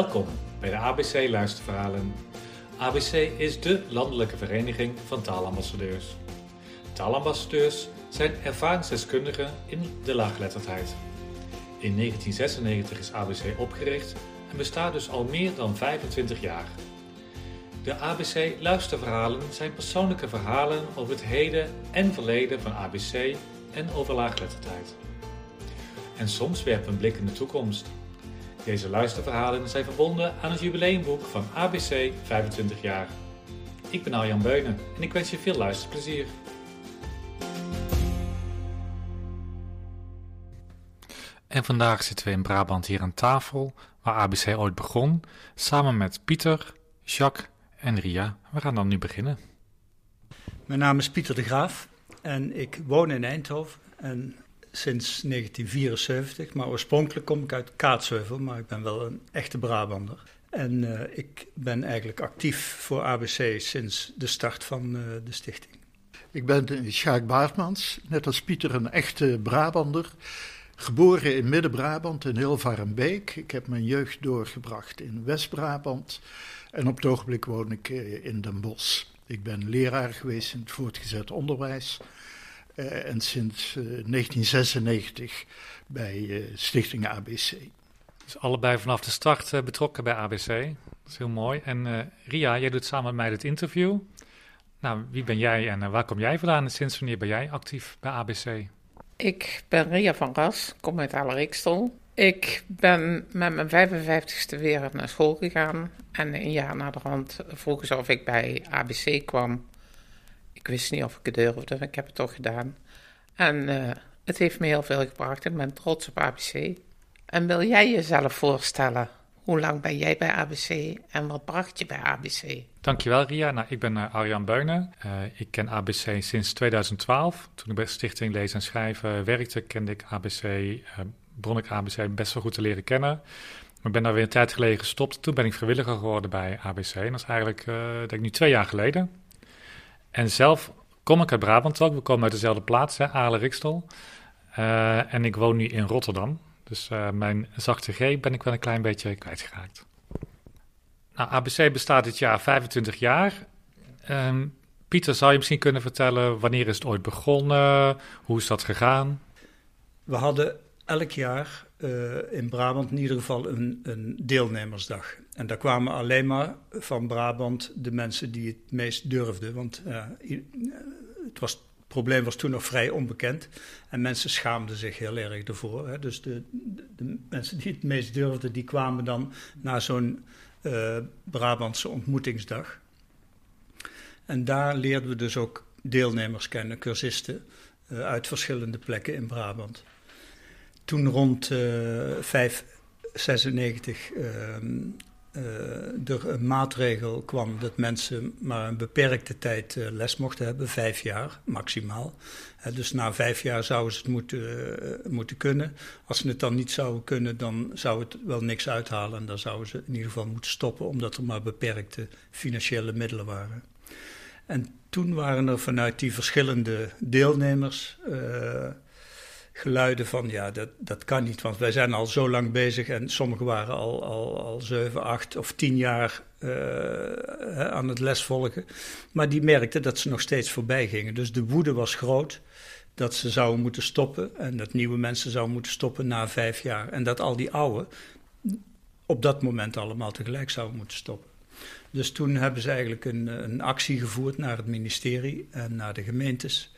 Welkom bij de ABC Luisterverhalen. ABC is de landelijke vereniging van taalambassadeurs. Taalambassadeurs zijn ervaringsdeskundigen in de laaggeletterdheid. In 1996 is ABC opgericht en bestaat dus al meer dan 25 jaar. De ABC Luisterverhalen zijn persoonlijke verhalen over het heden en verleden van ABC en over laaggeletterdheid. En soms werpen we een blik in de toekomst. Deze luisterverhalen zijn verbonden aan het jubileumboek van ABC 25 jaar. Ik ben Arjan Beunen en ik wens je veel luisterplezier. En vandaag zitten we in Brabant hier aan tafel, waar ABC ooit begon, samen met Pieter, Jacques en Ria. We gaan dan nu beginnen. Mijn naam is Pieter de Graaf en ik woon in Eindhoven en sinds 1974, maar oorspronkelijk kom ik uit Kaatsheuvel, maar ik ben wel een echte Brabander. En uh, ik ben eigenlijk actief voor ABC sinds de start van uh, de stichting. Ik ben Sjaak Baartmans, net als Pieter een echte Brabander. Geboren in Midden-Brabant in Hilvarenbeek. Ik heb mijn jeugd doorgebracht in West-Brabant. En op het ogenblik woon ik in Den Bosch. Ik ben leraar geweest in het voortgezet onderwijs. Uh, en sinds uh, 1996 bij Stichting ABC. Dus allebei vanaf de start betrokken bij ABC. Dat is heel mooi. En Ria, jij doet samen met mij dit interview. Nou, wie ben jij en waar kom jij vandaan? En sinds wanneer ben jij actief bij ABC? Ik ben Ria van Ras, kom uit Alerikstel. Ik ben met mijn 55ste weer naar school gegaan. En een jaar na de rand vroegen ze of ik bij ABC kwam. Ik wist niet of ik het durfde, maar ik heb het toch gedaan. En uh, het heeft me heel veel gebracht. Ik ben trots op ABC. En wil jij jezelf voorstellen? Hoe lang ben jij bij ABC en wat bracht je bij ABC? Dankjewel Ria. Nou, ik ben uh, Arjan Beunen. Uh, ik ken ABC sinds 2012. Toen ik bij Stichting Lezen en Schrijven werkte, kende ik ABC, uh, begon ik ABC best wel goed te leren kennen. Maar ben daar weer een tijd geleden gestopt. Toen ben ik vrijwilliger geworden bij ABC. En dat is eigenlijk, denk ik, nu twee jaar geleden. En zelf kom ik uit Brabant ook. We komen uit dezelfde plaats, Aarle-Rikstel. en ik woon nu in Rotterdam. Dus uh, mijn zachte G ben ik wel een klein beetje kwijtgeraakt. Nou, ABC bestaat dit jaar 25 jaar. Um, Pieter, zou je misschien kunnen vertellen wanneer is het ooit begonnen? Hoe is dat gegaan? We hadden elk jaar uh, in Brabant in ieder geval een, een, deelnemersdag. En daar kwamen alleen maar van Brabant de mensen die het meest durfden. Want uh, het was probleem was toen nog vrij onbekend. En mensen schaamden zich heel erg ervoor. Hè. Dus de, de, mensen die het meest durfden, die kwamen dan naar zo'n Brabantse ontmoetingsdag. En daar leerden we dus ook deelnemers kennen, cursisten, uit verschillende plekken in Brabant. Toen rond uh, 596 uh, er een maatregel kwam dat mensen maar een beperkte tijd uh, les mochten hebben, vijf jaar maximaal. Dus na vijf jaar zouden ze het moeten, moeten kunnen. Als ze het dan niet zouden kunnen, dan zou het wel niks uithalen. En dan zouden ze in ieder geval moeten stoppen, omdat er maar beperkte financiële middelen waren. En toen waren er vanuit die verschillende deelnemers geluiden van ja, dat, dat kan niet, want wij zijn al zo lang bezig en sommigen waren al, al, al 7, 8 of 10 jaar uh, aan het lesvolgen. Maar die merkten dat ze nog steeds voorbij gingen. Dus de woede was groot dat ze zouden moeten stoppen en dat nieuwe mensen zouden moeten stoppen na vijf jaar. En dat al die oude op dat moment allemaal tegelijk zouden moeten stoppen. Dus toen hebben ze eigenlijk een, een actie gevoerd naar het ministerie en naar de gemeentes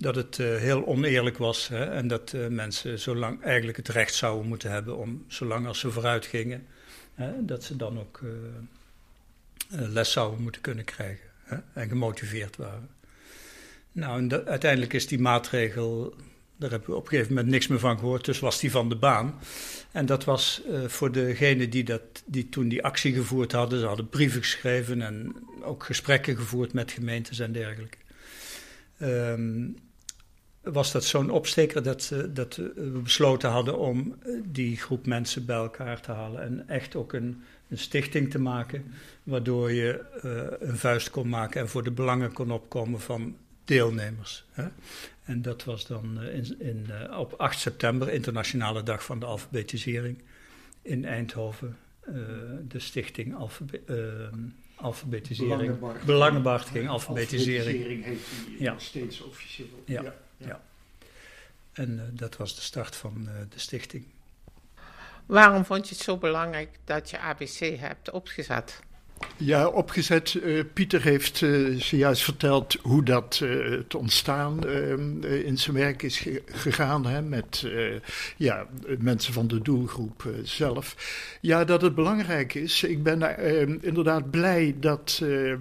dat het uh, heel oneerlijk was hè, en dat uh, mensen zolang eigenlijk het recht zouden moeten hebben om, zolang als ze vooruit gingen, hè, dat ze dan ook uh, les zouden moeten kunnen krijgen hè, en gemotiveerd waren. Nou, en de, uiteindelijk is die maatregel, daar hebben we op een gegeven moment niks meer van gehoord, dus was die van de baan. En dat was voor degenen die, dat, die toen die actie gevoerd hadden, ze hadden brieven geschreven en ook gesprekken gevoerd met gemeentes en dergelijke. Um, was dat zo'n opsteker dat, dat we besloten hadden om eh, die groep mensen bij elkaar te halen. En echt ook een, een stichting te maken, waardoor je uh, een vuist kon maken en voor de belangen kon opkomen van deelnemers. Hè? En dat was dan in, in, uh, op 8 september, Internationale Dag van de Alfabetisering, in Eindhoven. de stichting alfabe alfabetisering. Belangenbehartiging, alfabetisering. Alfabetisering heet die Ja. nog steeds officieel. Ja. En eh, dat was de start van eh, de stichting. Waarom vond je het zo belangrijk dat je ABC hebt opgezet? Ja, opgezet. eh, Pieter heeft eh, zojuist verteld hoe dat eh, het ontstaan eh, eh, in zijn werk is ge- gegaan hè, met ja, mensen van de doelgroep zelf. Ja, dat het belangrijk is. Ik ben eh, inderdaad blij dat eh,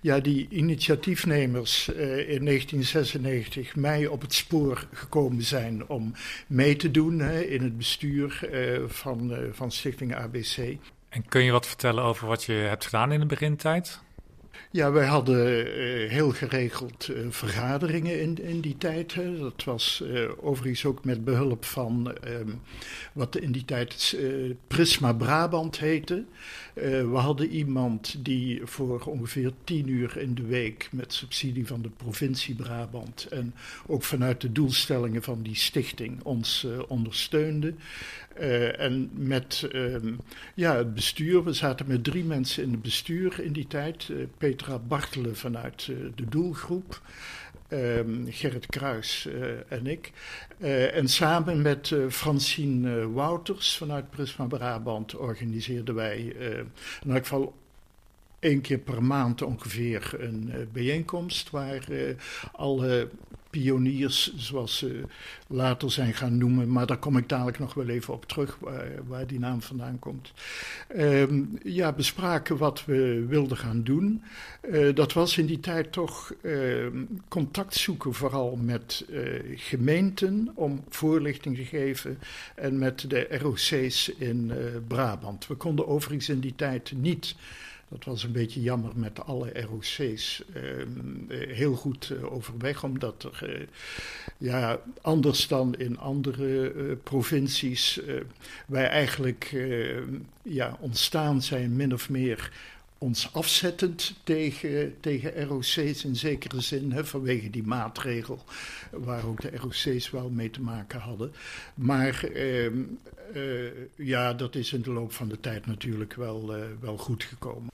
ja, die initiatiefnemers in 1996 mij op het spoor gekomen zijn om mee te doen hè, in het bestuur van, van Stichting ABC. En kun je wat vertellen over wat je hebt gedaan in de begintijd? Ja, wij hadden eh, heel geregeld eh, vergaderingen in, in die tijd. Dat was eh, overigens ook met behulp van ehm, wat in die tijd Prisma Brabant heette. We hadden iemand die voor ongeveer tien uur in de week met subsidie van de provincie Brabant en ook vanuit de doelstellingen van die stichting ons ondersteunde. Eh, en met ehm, ja, het bestuur, we zaten met drie mensen in het bestuur in die tijd. Eh, Petra Bartelen vanuit eh, de doelgroep, ehm, Gerrit Kruis en ik. En samen met Francine Wouters vanuit Prisma Brabant organiseerden wij in elk geval één keer per maand ongeveer een bijeenkomst waar alle pioniers, zoals ze later zijn gaan noemen, maar daar kom ik dadelijk nog wel even op terug, waar, die naam vandaan komt. Ehm, ja, bespraken wat we wilden gaan doen. Eh, dat was in die tijd toch ehm, contact zoeken, vooral met eh, gemeenten, om voorlichting te geven en met de ROC's in eh, Brabant. We konden overigens in die tijd niet. Dat was een beetje jammer met alle ROC's ehm, eh, heel goed eh, overweg, omdat er eh, ja, anders dan in andere provincies wij eigenlijk ja, ontstaan zijn min of meer ons afzettend tegen, tegen ROC's in zekere zin, hè, vanwege die maatregel waar ook de ROC's wel mee te maken hadden. Maar ehm, eh, ja, dat is in de loop van de tijd natuurlijk wel, wel goed gekomen.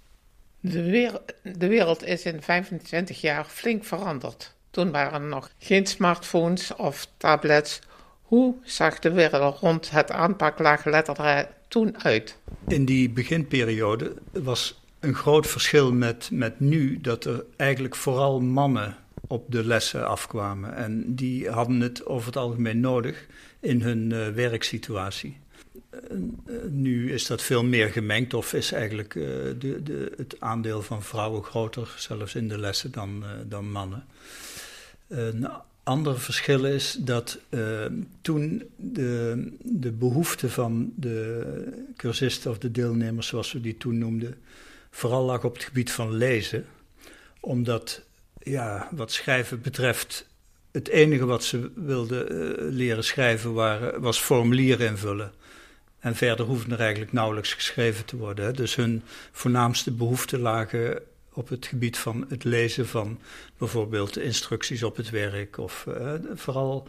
De wereld, is in 25 jaar flink veranderd. Toen waren er nog geen smartphones of tablets. Hoe zag de wereld rond het aanpak laagletterij toen uit? In die beginperiode was een groot verschil met, met nu dat er eigenlijk vooral mannen op de lessen afkwamen. En die hadden het over het algemeen nodig in hun uh, werksituatie. Nu is dat veel meer gemengd, of is eigenlijk uh, de, de, het aandeel van vrouwen groter, zelfs in de lessen, dan, dan mannen. Een ander verschil is dat toen de, de behoefte van de cursisten of de deelnemers, zoals we die toen noemden, vooral lag op het gebied van lezen. Omdat, ja, wat schrijven betreft, het enige wat ze wilden leren schrijven waren, was formulieren invullen. En verder hoefde er eigenlijk nauwelijks geschreven te worden. Dus hun voornaamste behoeften lagen op het gebied van het lezen van bijvoorbeeld instructies op het werk. Of uh, vooral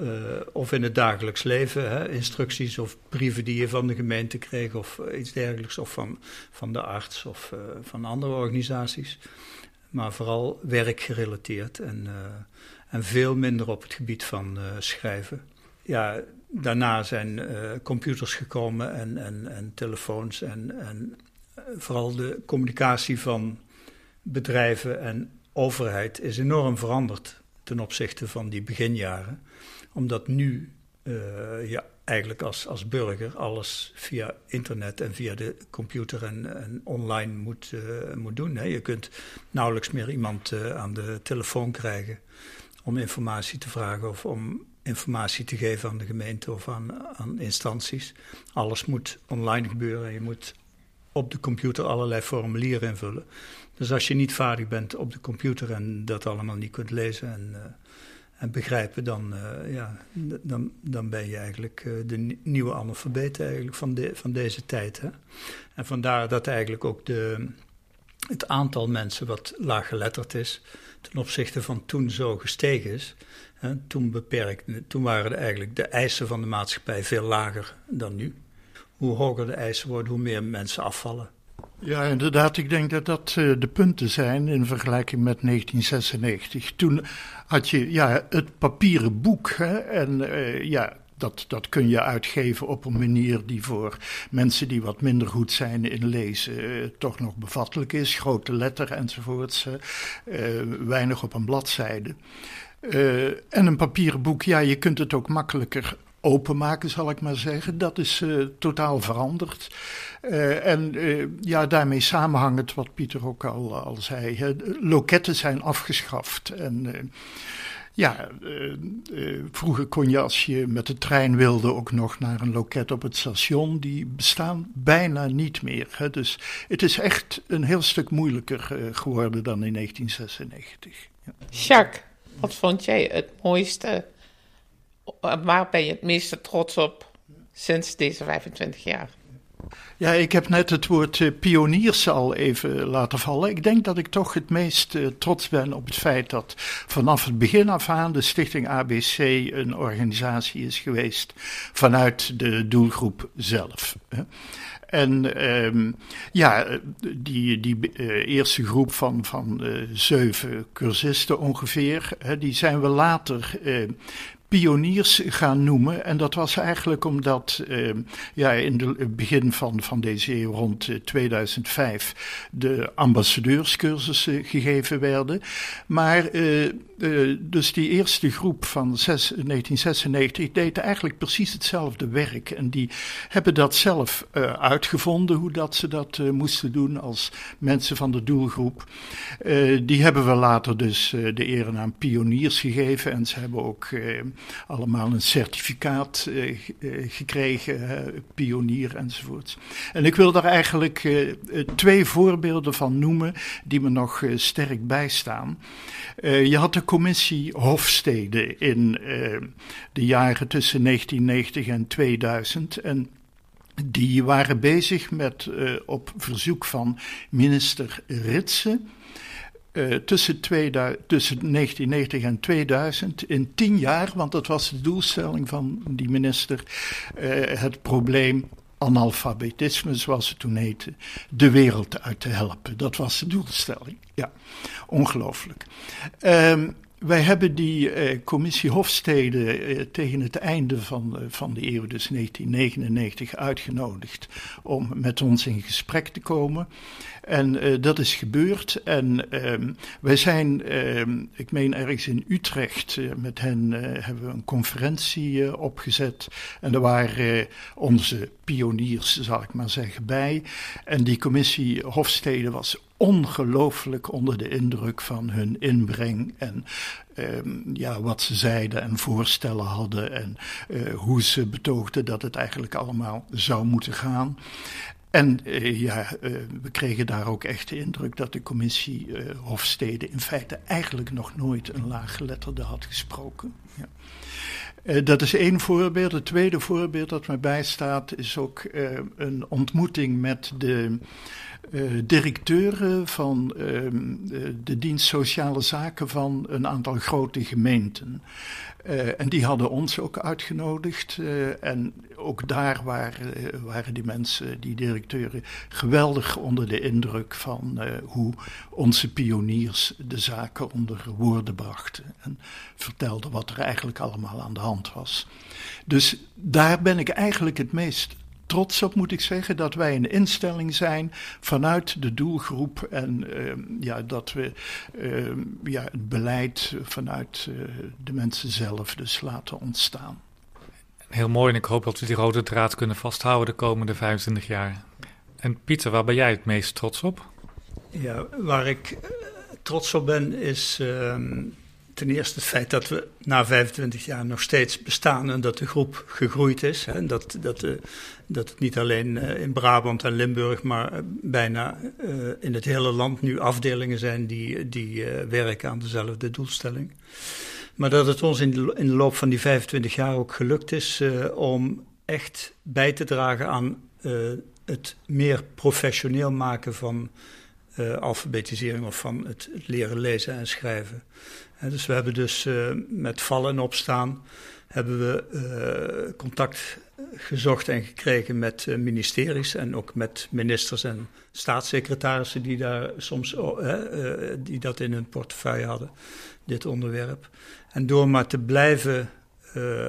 uh, of in het dagelijks leven, hè, instructies of brieven die je van de gemeente kreeg of uh, iets dergelijks, of van, van de arts of van andere organisaties. Maar vooral werkgerelateerd en, en veel minder op het gebied van schrijven. Ja, daarna zijn computers gekomen en, en, en telefoons en, en vooral de communicatie van bedrijven en overheid is enorm veranderd ten opzichte van die beginjaren omdat nu uh, ja, eigenlijk als, als burger alles via internet en via de computer en, online moet, moet doen. Hè. Je kunt nauwelijks meer iemand aan de telefoon krijgen om informatie te vragen of om informatie te geven aan de gemeente of aan, aan instanties. Alles moet online gebeuren. Je moet op de computer allerlei formulieren invullen. Dus als je niet vaardig bent op de computer en dat allemaal niet kunt lezen en en begrijpen, dan, uh, ja, dan, dan ben je eigenlijk uh, de nieuwe analfabeet eigenlijk van, de, van deze tijd. Hè? En vandaar dat eigenlijk ook de, het aantal mensen wat laaggeletterd is ten opzichte van toen zo gestegen is. Toen, beperkt, toen waren eigenlijk de eisen van de maatschappij veel lager dan nu. hoe hoger de eisen worden, hoe meer mensen afvallen. Ja, inderdaad. Ik denk dat dat uh, de punten zijn in vergelijking met 1996. Toen had je ja, het papieren boek. Hè, en uh, ja, dat, dat kun je uitgeven op een manier die voor mensen die wat minder goed zijn in lezen uh, toch nog bevattelijk is. Grote letter enzovoorts. weinig op een bladzijde. En een papieren boek, ja, je kunt het ook makkelijker openmaken, zal ik maar zeggen. Dat is uh, totaal veranderd. Uh, en uh, ja, daarmee samenhangend wat Pieter ook al, al zei. Loketten zijn afgeschaft. En ja, vroeger kon je als je met de trein wilde ook nog naar een loket op het station. Die bestaan bijna niet meer. Hè. Dus het is echt een heel stuk moeilijker geworden dan in 1996. Ja. Jacques, wat vond jij het mooiste waar ben je het meeste trots op sinds deze 25 jaar? Ja, ik heb net het woord uh, pioniers al even laten vallen. Ik denk dat ik toch het meest uh, trots ben op het feit dat vanaf het begin af aan de Stichting ABC een organisatie is geweest vanuit de doelgroep zelf. Hè. En um, ja, die, die uh, eerste groep van, van zeven cursisten ongeveer, hè, die zijn we later uh, pioniers gaan noemen. En dat was eigenlijk omdat uh, ja, in het begin van, van deze eeuw, rond 2005, eh, de ambassadeurscursussen gegeven werden. Maar uh, uh, dus die eerste groep van 6, 1996 deed eigenlijk precies hetzelfde werk. En die hebben dat zelf uitgevonden, hoe dat ze dat moesten doen als mensen van de doelgroep. die hebben we later dus de erenaam pioniers gegeven. En ze hebben ook allemaal een certificaat uh, gekregen, uh, pionier enzovoorts. En ik wil daar eigenlijk uh, twee voorbeelden van noemen die me nog sterk bijstaan. je had de commissie Hofstede in de jaren tussen 1990 en 2000 en die waren bezig met op verzoek van minister Ritsen uh, tussen, 2000, tussen 1990 en 2000 in tien jaar, want dat was de doelstelling van die minister, uh, het probleem analfabetisme, zoals het toen heette, de wereld uit te helpen. Dat was de doelstelling. Ja, ongelooflijk. Um, wij hebben die eh, commissie Hofstede eh, tegen het einde van, uh, van de eeuw, dus 1999, uitgenodigd om met ons in gesprek te komen. En dat is gebeurd. En ehm, wij zijn, ehm, ik meen ergens in Utrecht, met hen hebben we een conferentie opgezet. En er waren onze pioniers, zal ik maar zeggen, bij. En die commissie Hofstede was ongelooflijk onder de indruk van hun inbreng en um, ja, wat ze zeiden en voorstellen hadden en hoe ze betoogden dat het eigenlijk allemaal zou moeten gaan. En uh, ja, uh, we kregen daar ook echt de indruk dat de commissie Hofstede in feite eigenlijk nog nooit een laaggeletterde had gesproken. Ja. Dat is één voorbeeld. Het tweede voorbeeld dat mij bijstaat is ook een ontmoeting met de uh, directeuren van uh, de dienst sociale zaken van een aantal grote gemeenten. Uh, en die hadden ons ook uitgenodigd. en ook daar waren, waren die mensen, die directeuren, geweldig onder de indruk van hoe onze pioniers de zaken onder woorden brachten. En vertelden wat er eigenlijk allemaal aan de hand was. Dus daar ben ik eigenlijk het meest trots op, moet ik zeggen, dat wij een instelling zijn vanuit de doelgroep en uh, ja, dat we uh, ja, het beleid vanuit uh, de mensen zelf dus laten ontstaan. Heel mooi en ik hoop dat we die rode draad kunnen vasthouden de komende 25 jaar. En Pieter, waar ben jij het meest trots op? Ja, waar ik trots op ben is ehm, ten eerste het feit dat we na 25 jaar nog steeds bestaan en dat de groep gegroeid is. Hè, dat, dat, uh, dat het niet alleen uh, in Brabant en Limburg, maar uh, bijna in het hele land nu afdelingen zijn die, die werken aan dezelfde doelstelling. Maar dat het ons in de, in de loop van die 25 jaar ook gelukt is om echt bij te dragen aan het meer professioneel maken van alfabetisering of van het leren lezen en schrijven dus we hebben dus uh, met vallen en opstaan hebben we uh, contact gezocht en gekregen met ministeries en ook met ministers en staatssecretarissen die daar soms die dat in hun portefeuille hadden, dit onderwerp. En door maar te blijven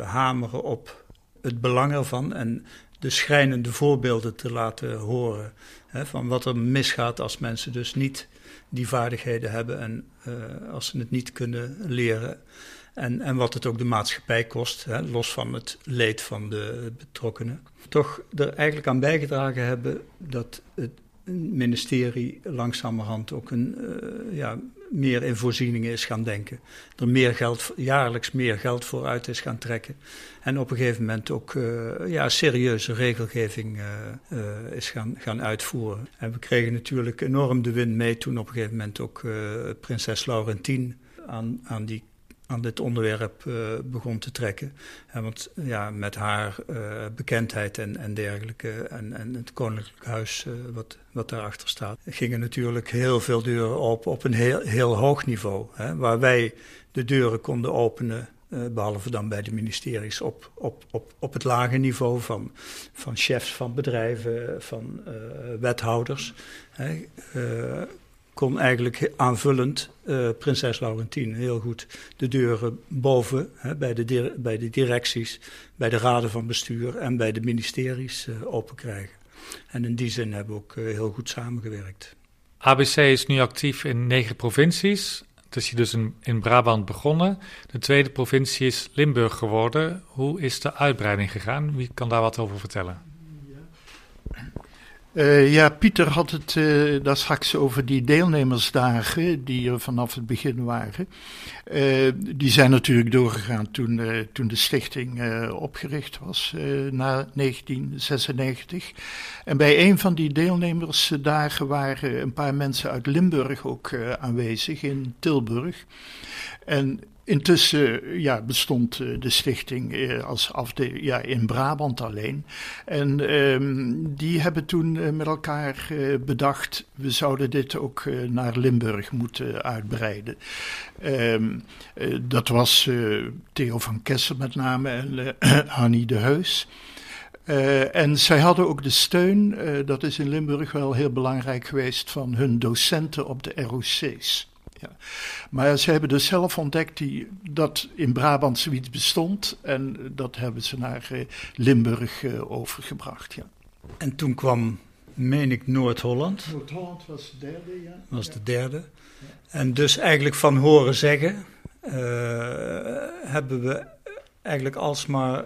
hameren op het belang ervan en de schrijnende voorbeelden te laten horen hè, van wat er misgaat als mensen dus niet die vaardigheden hebben en uh, als ze het niet kunnen leren. En, en wat het ook de maatschappij kost, hè, los van het leed van de betrokkenen. Toch er eigenlijk aan bijgedragen hebben dat het ministerie langzamerhand ook een, uh, ja, meer in voorzieningen is gaan denken. Er meer geld, jaarlijks meer geld voor uit is gaan trekken. En op een gegeven moment ook uh, ja, serieuze regelgeving uh, is gaan, gaan uitvoeren. En we kregen natuurlijk enorm de wind mee toen op een gegeven moment ook prinses Laurentien aan, aan die aan dit onderwerp uh, begon te trekken. En want ja, met haar uh, bekendheid en, en dergelijke, en, en het Koninklijk Huis uh, wat, wat daarachter staat, gingen natuurlijk heel veel deuren open op een heel, heel hoog niveau. Hè, waar wij de deuren konden openen. behalve dan bij de ministeries op, op, op, op het lage niveau van, van chefs van bedrijven, van wethouders kon eigenlijk aanvullend uh, prinses Laurentien heel goed de deuren boven hè, bij, de bij de directies, bij de raden van bestuur en bij de ministeries uh, open krijgen. En in die zin hebben we ook uh, heel goed samengewerkt. ABC is nu actief in negen provincies. Het is hier dus in, in Brabant begonnen. De tweede provincie is Limburg geworden. Hoe is de uitbreiding gegaan? Wie kan daar wat over vertellen? Uh, ja, Pieter had het uh, daar straks over die deelnemersdagen die er vanaf het begin waren. Uh, die zijn natuurlijk doorgegaan toen, toen de stichting opgericht was, na 1996. En bij een van die deelnemersdagen waren een paar mensen uit Limburg ook aanwezig, in Tilburg. En Intussen ja, bestond eh, de stichting eh, als afdeling ja, in Brabant alleen. En um, die hebben toen eh, met elkaar bedacht, we zouden dit ook naar Limburg moeten uitbreiden. Um, dat was Theo van Kessel met name en Annie de Heus. En zij hadden ook de steun, dat is in Limburg wel heel belangrijk geweest, van hun docenten op de ROC's. Ja. Maar ze hebben dus zelf ontdekt die, dat in Brabant zoiets bestond. En dat hebben ze naar uh, Limburg uh, overgebracht. Ja. En toen kwam, meen ik, Noord-Holland. Noord-Holland was de derde, ja. Was de derde. En dus eigenlijk van horen zeggen uh, hebben we eigenlijk alsmaar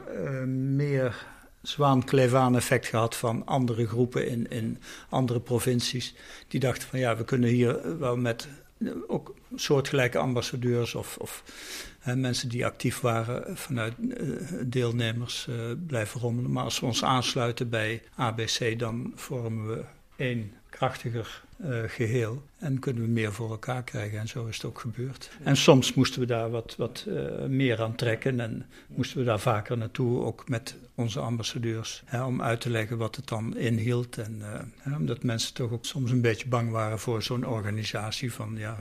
meer zwaankleefaan effect gehad van andere groepen in, in andere provincies. Die dachten van ja, we kunnen hier wel met ook soortgelijke ambassadeurs of, of hè, mensen die actief waren vanuit uh, deelnemers uh, blijven rommelen. Maar als we ons aansluiten bij ABC, dan vormen we één krachtiger uh, geheel en kunnen we meer voor elkaar krijgen. En zo is het ook gebeurd. En soms moesten we daar wat, wat uh, meer aan trekken en moesten we daar vaker naartoe, ook met onze ambassadeurs, hè, om uit te leggen wat het dan inhield. En uh, hè, omdat mensen toch ook soms een beetje bang waren voor zo'n organisatie van ja.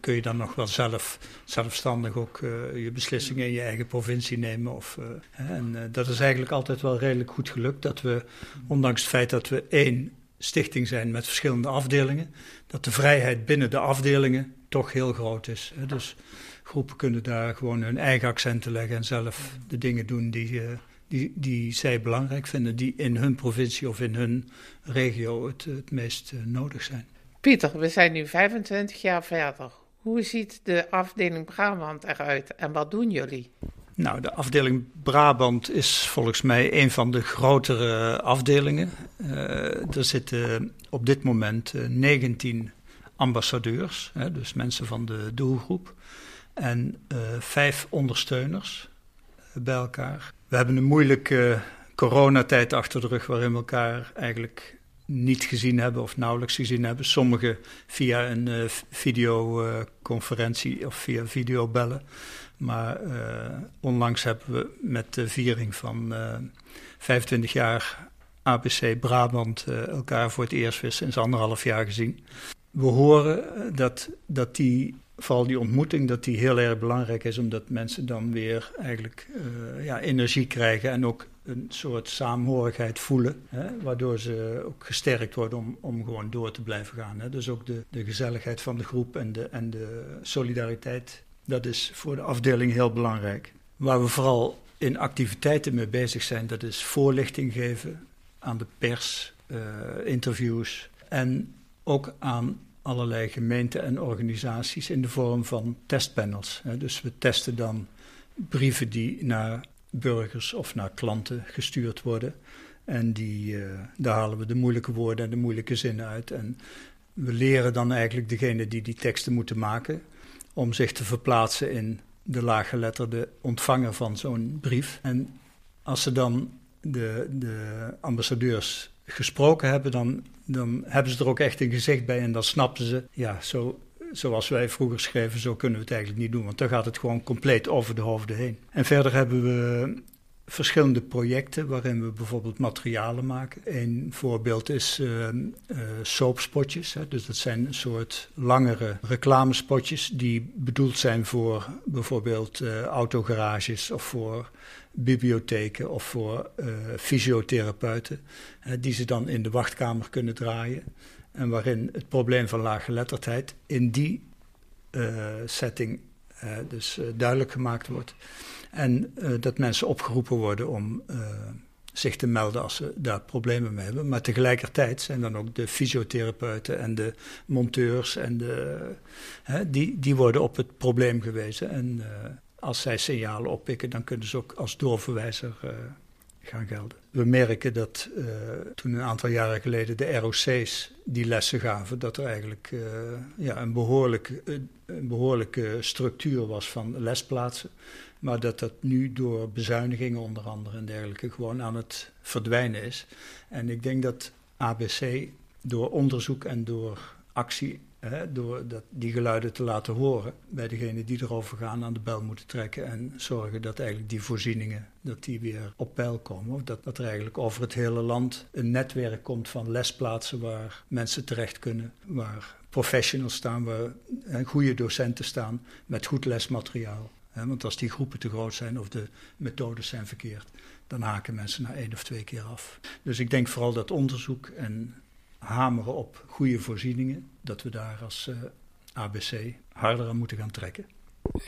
Kun je dan nog wel zelf, zelfstandig ook je beslissingen in je eigen provincie nemen? Of, en dat is eigenlijk altijd wel redelijk goed gelukt. Dat we, ondanks het feit dat we één stichting zijn met verschillende afdelingen, dat de vrijheid binnen de afdelingen toch heel groot is. Dus groepen kunnen daar gewoon hun eigen accenten leggen en zelf de dingen doen die, uh, die, die zij belangrijk vinden, die in hun provincie of in hun regio het, het meest uh, nodig zijn. Pieter, we zijn nu 25 jaar verder. Hoe ziet de afdeling Brabant eruit en wat doen jullie? Nou, de afdeling Brabant is volgens mij een van de grotere afdelingen. Uh, er zitten op dit moment uh, 19 ambassadeurs, hè, dus mensen van de doelgroep, en uh, vijf ondersteuners bij elkaar. We hebben een moeilijke coronatijd achter de rug waarin we elkaar eigenlijk niet gezien hebben of nauwelijks gezien hebben. Sommigen via een videoconferentie of via videobellen. Maar uh, onlangs hebben we met de viering van uh, eh, 25 jaar ABC Brabant uh, elkaar voor het eerst weer sinds anderhalf jaar gezien. We horen dat, dat die vooral die ontmoeting, dat die heel erg belangrijk is, omdat mensen dan weer eigenlijk ja, energie krijgen en ook een soort saamhorigheid voelen, hè, waardoor ze ook gesterkt worden om, om gewoon door te blijven gaan. Hè. Dus ook de, de gezelligheid van de groep en de, en de solidariteit, dat is voor de afdeling heel belangrijk. Waar we vooral in activiteiten mee bezig zijn, dat is voorlichting geven aan de pers, uh, interviews en ook aan allerlei gemeenten en organisaties in de vorm van testpanels. Dus we testen dan brieven die naar burgers of naar klanten gestuurd worden. En die, uh, daar halen we de moeilijke woorden en de moeilijke zinnen uit. En we leren dan eigenlijk degene die die teksten moeten maken om zich te verplaatsen in de laaggeletterde ontvanger van zo'n brief. En als ze dan de, de ambassadeurs gesproken hebben, dan, dan hebben ze er ook echt een gezicht bij en dan snappen ze, ja, zo, zoals wij vroeger schreven, zo kunnen we het eigenlijk niet doen. Want dan gaat het gewoon compleet over de hoofden heen. En verder hebben we verschillende projecten waarin we bijvoorbeeld materialen maken. Een voorbeeld is uh, uh, soapspotjes. Hè. Dus dat zijn een soort langere reclamespotjes die bedoeld zijn voor bijvoorbeeld uh, autogarages of voor bibliotheken of voor fysiotherapeuten. die ze dan in de wachtkamer kunnen draaien. En waarin het probleem van laaggeletterdheid in die setting dus duidelijk gemaakt wordt. En uh, dat mensen opgeroepen worden om uh, zich te melden als ze daar problemen mee hebben. Maar tegelijkertijd zijn dan ook de fysiotherapeuten en de monteurs en de, hè, die, die worden op het probleem gewezen. En uh, als zij signalen oppikken, dan kunnen ze ook als doorverwijzer gaan gelden. We merken dat toen een aantal jaren geleden de ROC's die lessen gaven, dat er eigenlijk ja, een, behoorlijk, een behoorlijke structuur was van lesplaatsen. Maar dat dat nu door bezuinigingen onder andere en dergelijke gewoon aan het verdwijnen is. En ik denk dat ABC door onderzoek en door actie, hè, door dat, die geluiden te laten horen bij degenen die erover gaan, aan de bel moeten trekken en zorgen dat eigenlijk die voorzieningen dat die weer op peil komen. Of dat, dat er eigenlijk over het hele land een netwerk komt van lesplaatsen waar mensen terecht kunnen, waar professionals staan, waar goede docenten staan met goed lesmateriaal. Want als die groepen te groot zijn of de methodes zijn verkeerd, dan haken mensen na één of twee keer af. Dus ik denk vooral dat onderzoek en hameren op goede voorzieningen, dat we daar als eh, ABC harder aan moeten gaan trekken.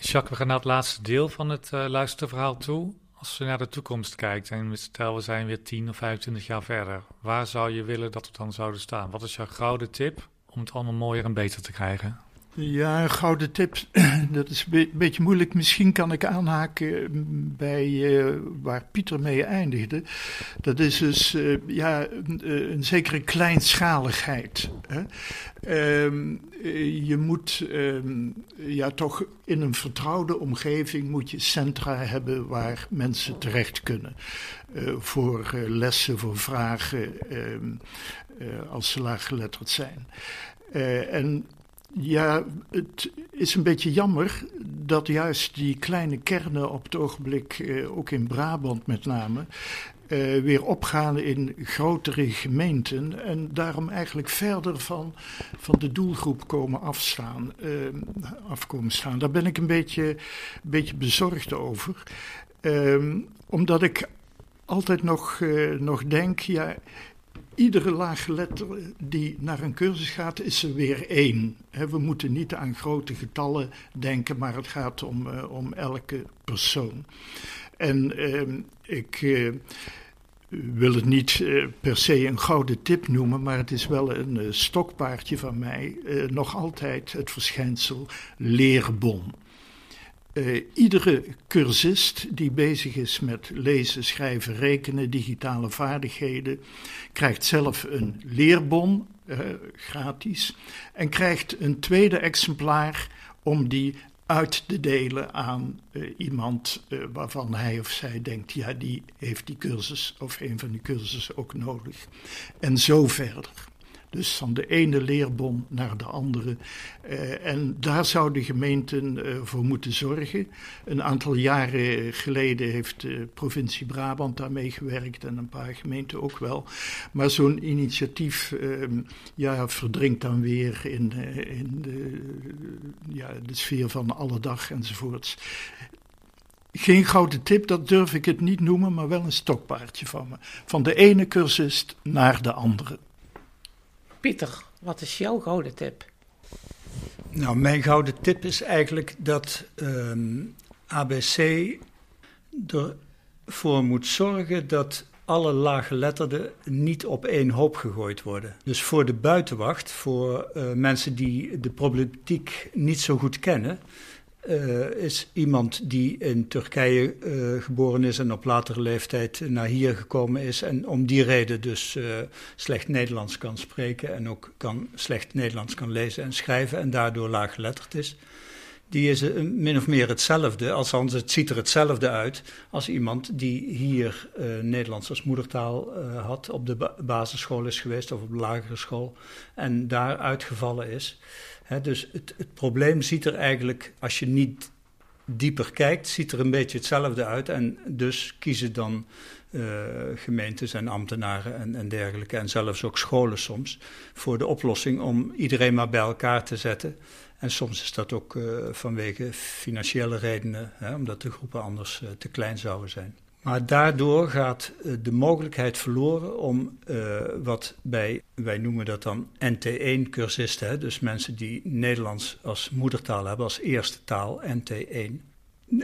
Jacques, we gaan naar het laatste deel van het uh, luisterverhaal toe. Als je naar de toekomst kijkt en stel we zijn weer 10 of 25 jaar verder, waar zou je willen dat we dan zouden staan? Wat is jouw gouden tip om het allemaal mooier en beter te krijgen? Ja, gouden tip, dat is een beetje moeilijk. Misschien kan ik aanhaken bij uh, waar Pieter mee eindigde. Dat is dus uh, ja, een, eh, zekere kleinschaligheid. Hè? Uh, je moet ehm, ja, toch in een vertrouwde omgeving moet je centra hebben waar mensen terecht kunnen. voor lessen, voor vragen, ehm, als ze laaggeletterd zijn. en ja, het is een beetje jammer dat juist die kleine kernen op het ogenblik, eh, ook in Brabant met name, eh, weer opgaan in grotere gemeenten en daarom eigenlijk verder van, van de doelgroep komen afstaan, eh, afkomen staan. Daar ben ik een beetje, een beetje bezorgd over. Ehm, omdat ik altijd nog, nog denk, ja, iedere laaggeletterde die naar een cursus gaat, is er weer één. we moeten niet aan grote getallen denken, maar het gaat om, uh, om elke persoon. En uh, ik uh, wil het niet uh, per se een gouden tip noemen, maar het is wel een stokpaardje van mij. nog altijd het verschijnsel leerbon. Uh, iedere cursist die bezig is met lezen, schrijven, rekenen, digitale vaardigheden, krijgt zelf een leerbon, uh, gratis, en krijgt een tweede exemplaar om die uit te delen aan uh, iemand waarvan hij of zij denkt, ja, die heeft die cursus of een van die cursussen ook nodig. En zo verder. Dus van de ene leerbom naar de andere. en daar zouden gemeenten voor moeten zorgen. Een aantal jaren geleden heeft de provincie Brabant daarmee gewerkt en een paar gemeenten ook wel. Maar zo'n initiatief ehm, ja, verdrinkt dan weer in, in de, ja, de sfeer van alle dag enzovoorts. Geen gouden tip, dat durf ik het niet noemen, maar wel een stokpaardje van me. Van de ene cursist naar de andere. Pieter, wat is jouw gouden tip? Nou, mijn gouden tip is eigenlijk dat ehm, ABC ervoor moet zorgen dat alle laaggeletterden niet op één hoop gegooid worden. Dus voor de buitenwacht, voor uh, mensen die de problematiek niet zo goed kennen, uh, is iemand die in Turkije uh, geboren is en op latere leeftijd naar hier gekomen is en om die reden dus uh, slecht Nederlands kan spreken en ook kan, slecht Nederlands kan lezen en schrijven en daardoor laaggeletterd is. Die is min of meer hetzelfde, althans het ziet er hetzelfde uit als iemand die hier Nederlands als moedertaal had, op de basisschool is geweest of op de lagere school en daar uitgevallen is dus het, het, probleem ziet er eigenlijk, als je niet dieper kijkt, ziet er een beetje hetzelfde uit. En dus kiezen dan uh, gemeentes en ambtenaren en, en, dergelijke, en zelfs ook scholen soms, voor de oplossing om iedereen maar bij elkaar te zetten. En soms is dat ook uh, vanwege financiële redenen, hè, omdat de groepen anders uh, te klein zouden zijn. Maar daardoor gaat eh, de mogelijkheid verloren om uh, wat bij, wij noemen dat dan NT1-cursisten, dus mensen die Nederlands als moedertaal hebben, als eerste taal, NT1.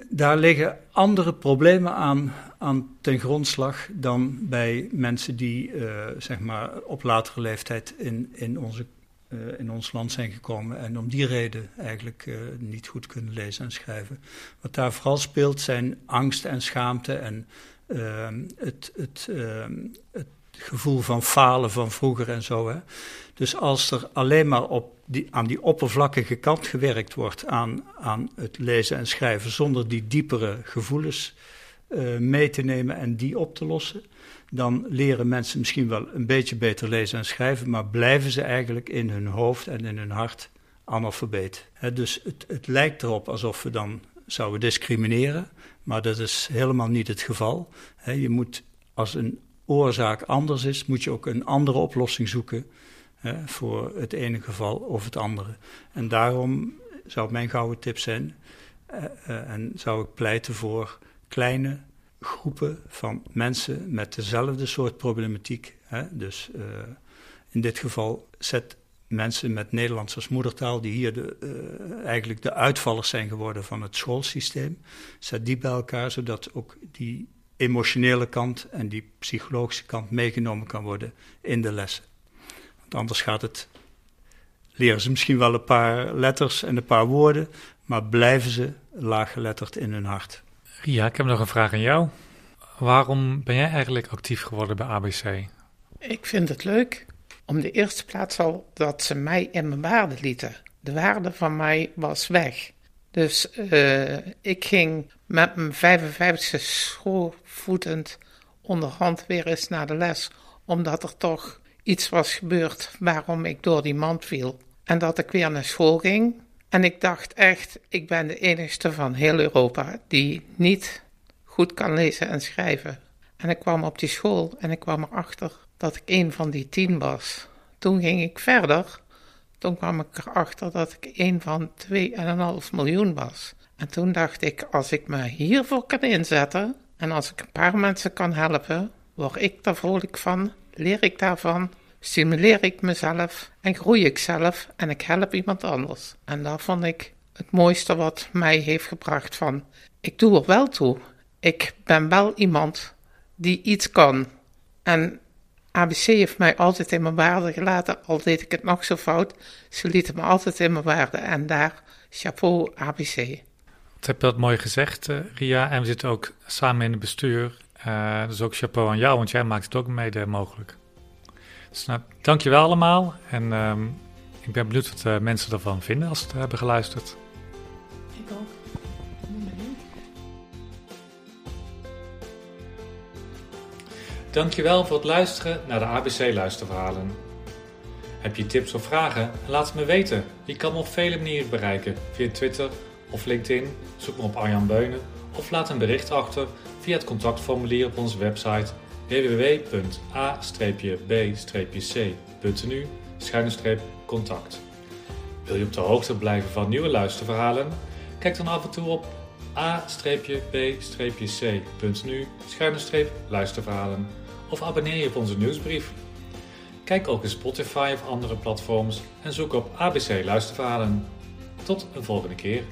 Daar liggen andere problemen aan, aan ten grondslag dan bij mensen die uh, zeg maar op latere leeftijd in, in onze uh, in ons land zijn gekomen en om die reden eigenlijk uh, niet goed kunnen lezen en schrijven. Wat daar vooral speelt zijn angst en schaamte en uh, het, het, ehm, het, gevoel van falen van vroeger en zo. Hè. Dus als er alleen maar op die, aan die oppervlakkige kant gewerkt wordt aan, aan het lezen en schrijven zonder die diepere gevoelens uh, mee te nemen en die op te lossen dan leren mensen misschien wel een beetje beter lezen en schrijven, maar blijven ze eigenlijk in hun hoofd en in hun hart analfabeet. dus het, het lijkt erop alsof we dan zouden discrimineren, maar dat is helemaal niet het geval. je moet, als een oorzaak anders is, moet je ook een andere oplossing zoeken voor het ene geval of het andere. En daarom zou mijn gouden tip zijn, uh, uh, en zou ik pleiten voor kleine groepen van mensen met dezelfde soort problematiek. Hè? Dus uh, in dit geval zet mensen met Nederlands als moedertaal, die hier de, uh, eigenlijk de uitvallers zijn geworden van het schoolsysteem, zet die bij elkaar, zodat ook die emotionele kant en die psychologische kant meegenomen kan worden in de lessen. Want anders gaat het, leren ze misschien wel een paar letters en een paar woorden, maar blijven ze laaggeletterd in hun hart. Ja, ik heb nog een vraag aan jou. Waarom ben jij eigenlijk actief geworden bij ABC? Ik vind het leuk. Om de eerste plaats al dat ze mij in mijn waarde lieten. De waarde van mij was weg. Dus uh, ik ging met mijn 55 schoolvoetend onderhand weer eens naar de les. Omdat er toch iets was gebeurd waarom ik door die mand viel. En dat ik weer naar school ging. En ik dacht echt, ik ben de enigste van heel Europa die niet goed kan lezen en schrijven. En ik kwam op die school en ik kwam erachter dat ik een van die tien was. Toen ging ik verder. Toen kwam ik erachter dat ik een van 2,5 miljoen was. En toen dacht ik, als ik me hiervoor kan inzetten en als ik een paar mensen kan helpen, word ik daar vrolijk van, leer ik daarvan, stimuleer ik mezelf en groei ik zelf en ik help iemand anders. En dat vond ik het mooiste wat mij heeft gebracht van, ik doe er wel toe. Ik ben wel iemand die iets kan. En ABC heeft mij altijd in mijn waarde gelaten, al deed ik het nog zo fout. Ze lieten me altijd in mijn waarde en daar chapeau ABC. Dat heb je dat mooi gezegd, uh, Ria. En we zitten ook samen in het bestuur. Uh, dus ook chapeau aan jou, want jij maakt het ook mede mogelijk. Nou, dankjewel allemaal. En um, ik ben benieuwd wat uh, mensen ervan vinden als ze het hebben geluisterd. Ik ook. Dankjewel voor het luisteren naar de ABC Luisterverhalen. Heb je tips of vragen? Laat het me weten. Je kan me op vele manieren bereiken. Via Twitter of LinkedIn. Zoek me op Arjan Beunen. Of laat een bericht achter via het contactformulier op onze website www.a-b-c.nu contact. Wil je op de hoogte blijven van nieuwe luisterverhalen? Kijk dan af en toe op a-b-c.nu luisterverhalen of abonneer je op onze nieuwsbrief. Kijk ook in Spotify of andere platforms en zoek op ABC Luisterverhalen. Tot een volgende keer.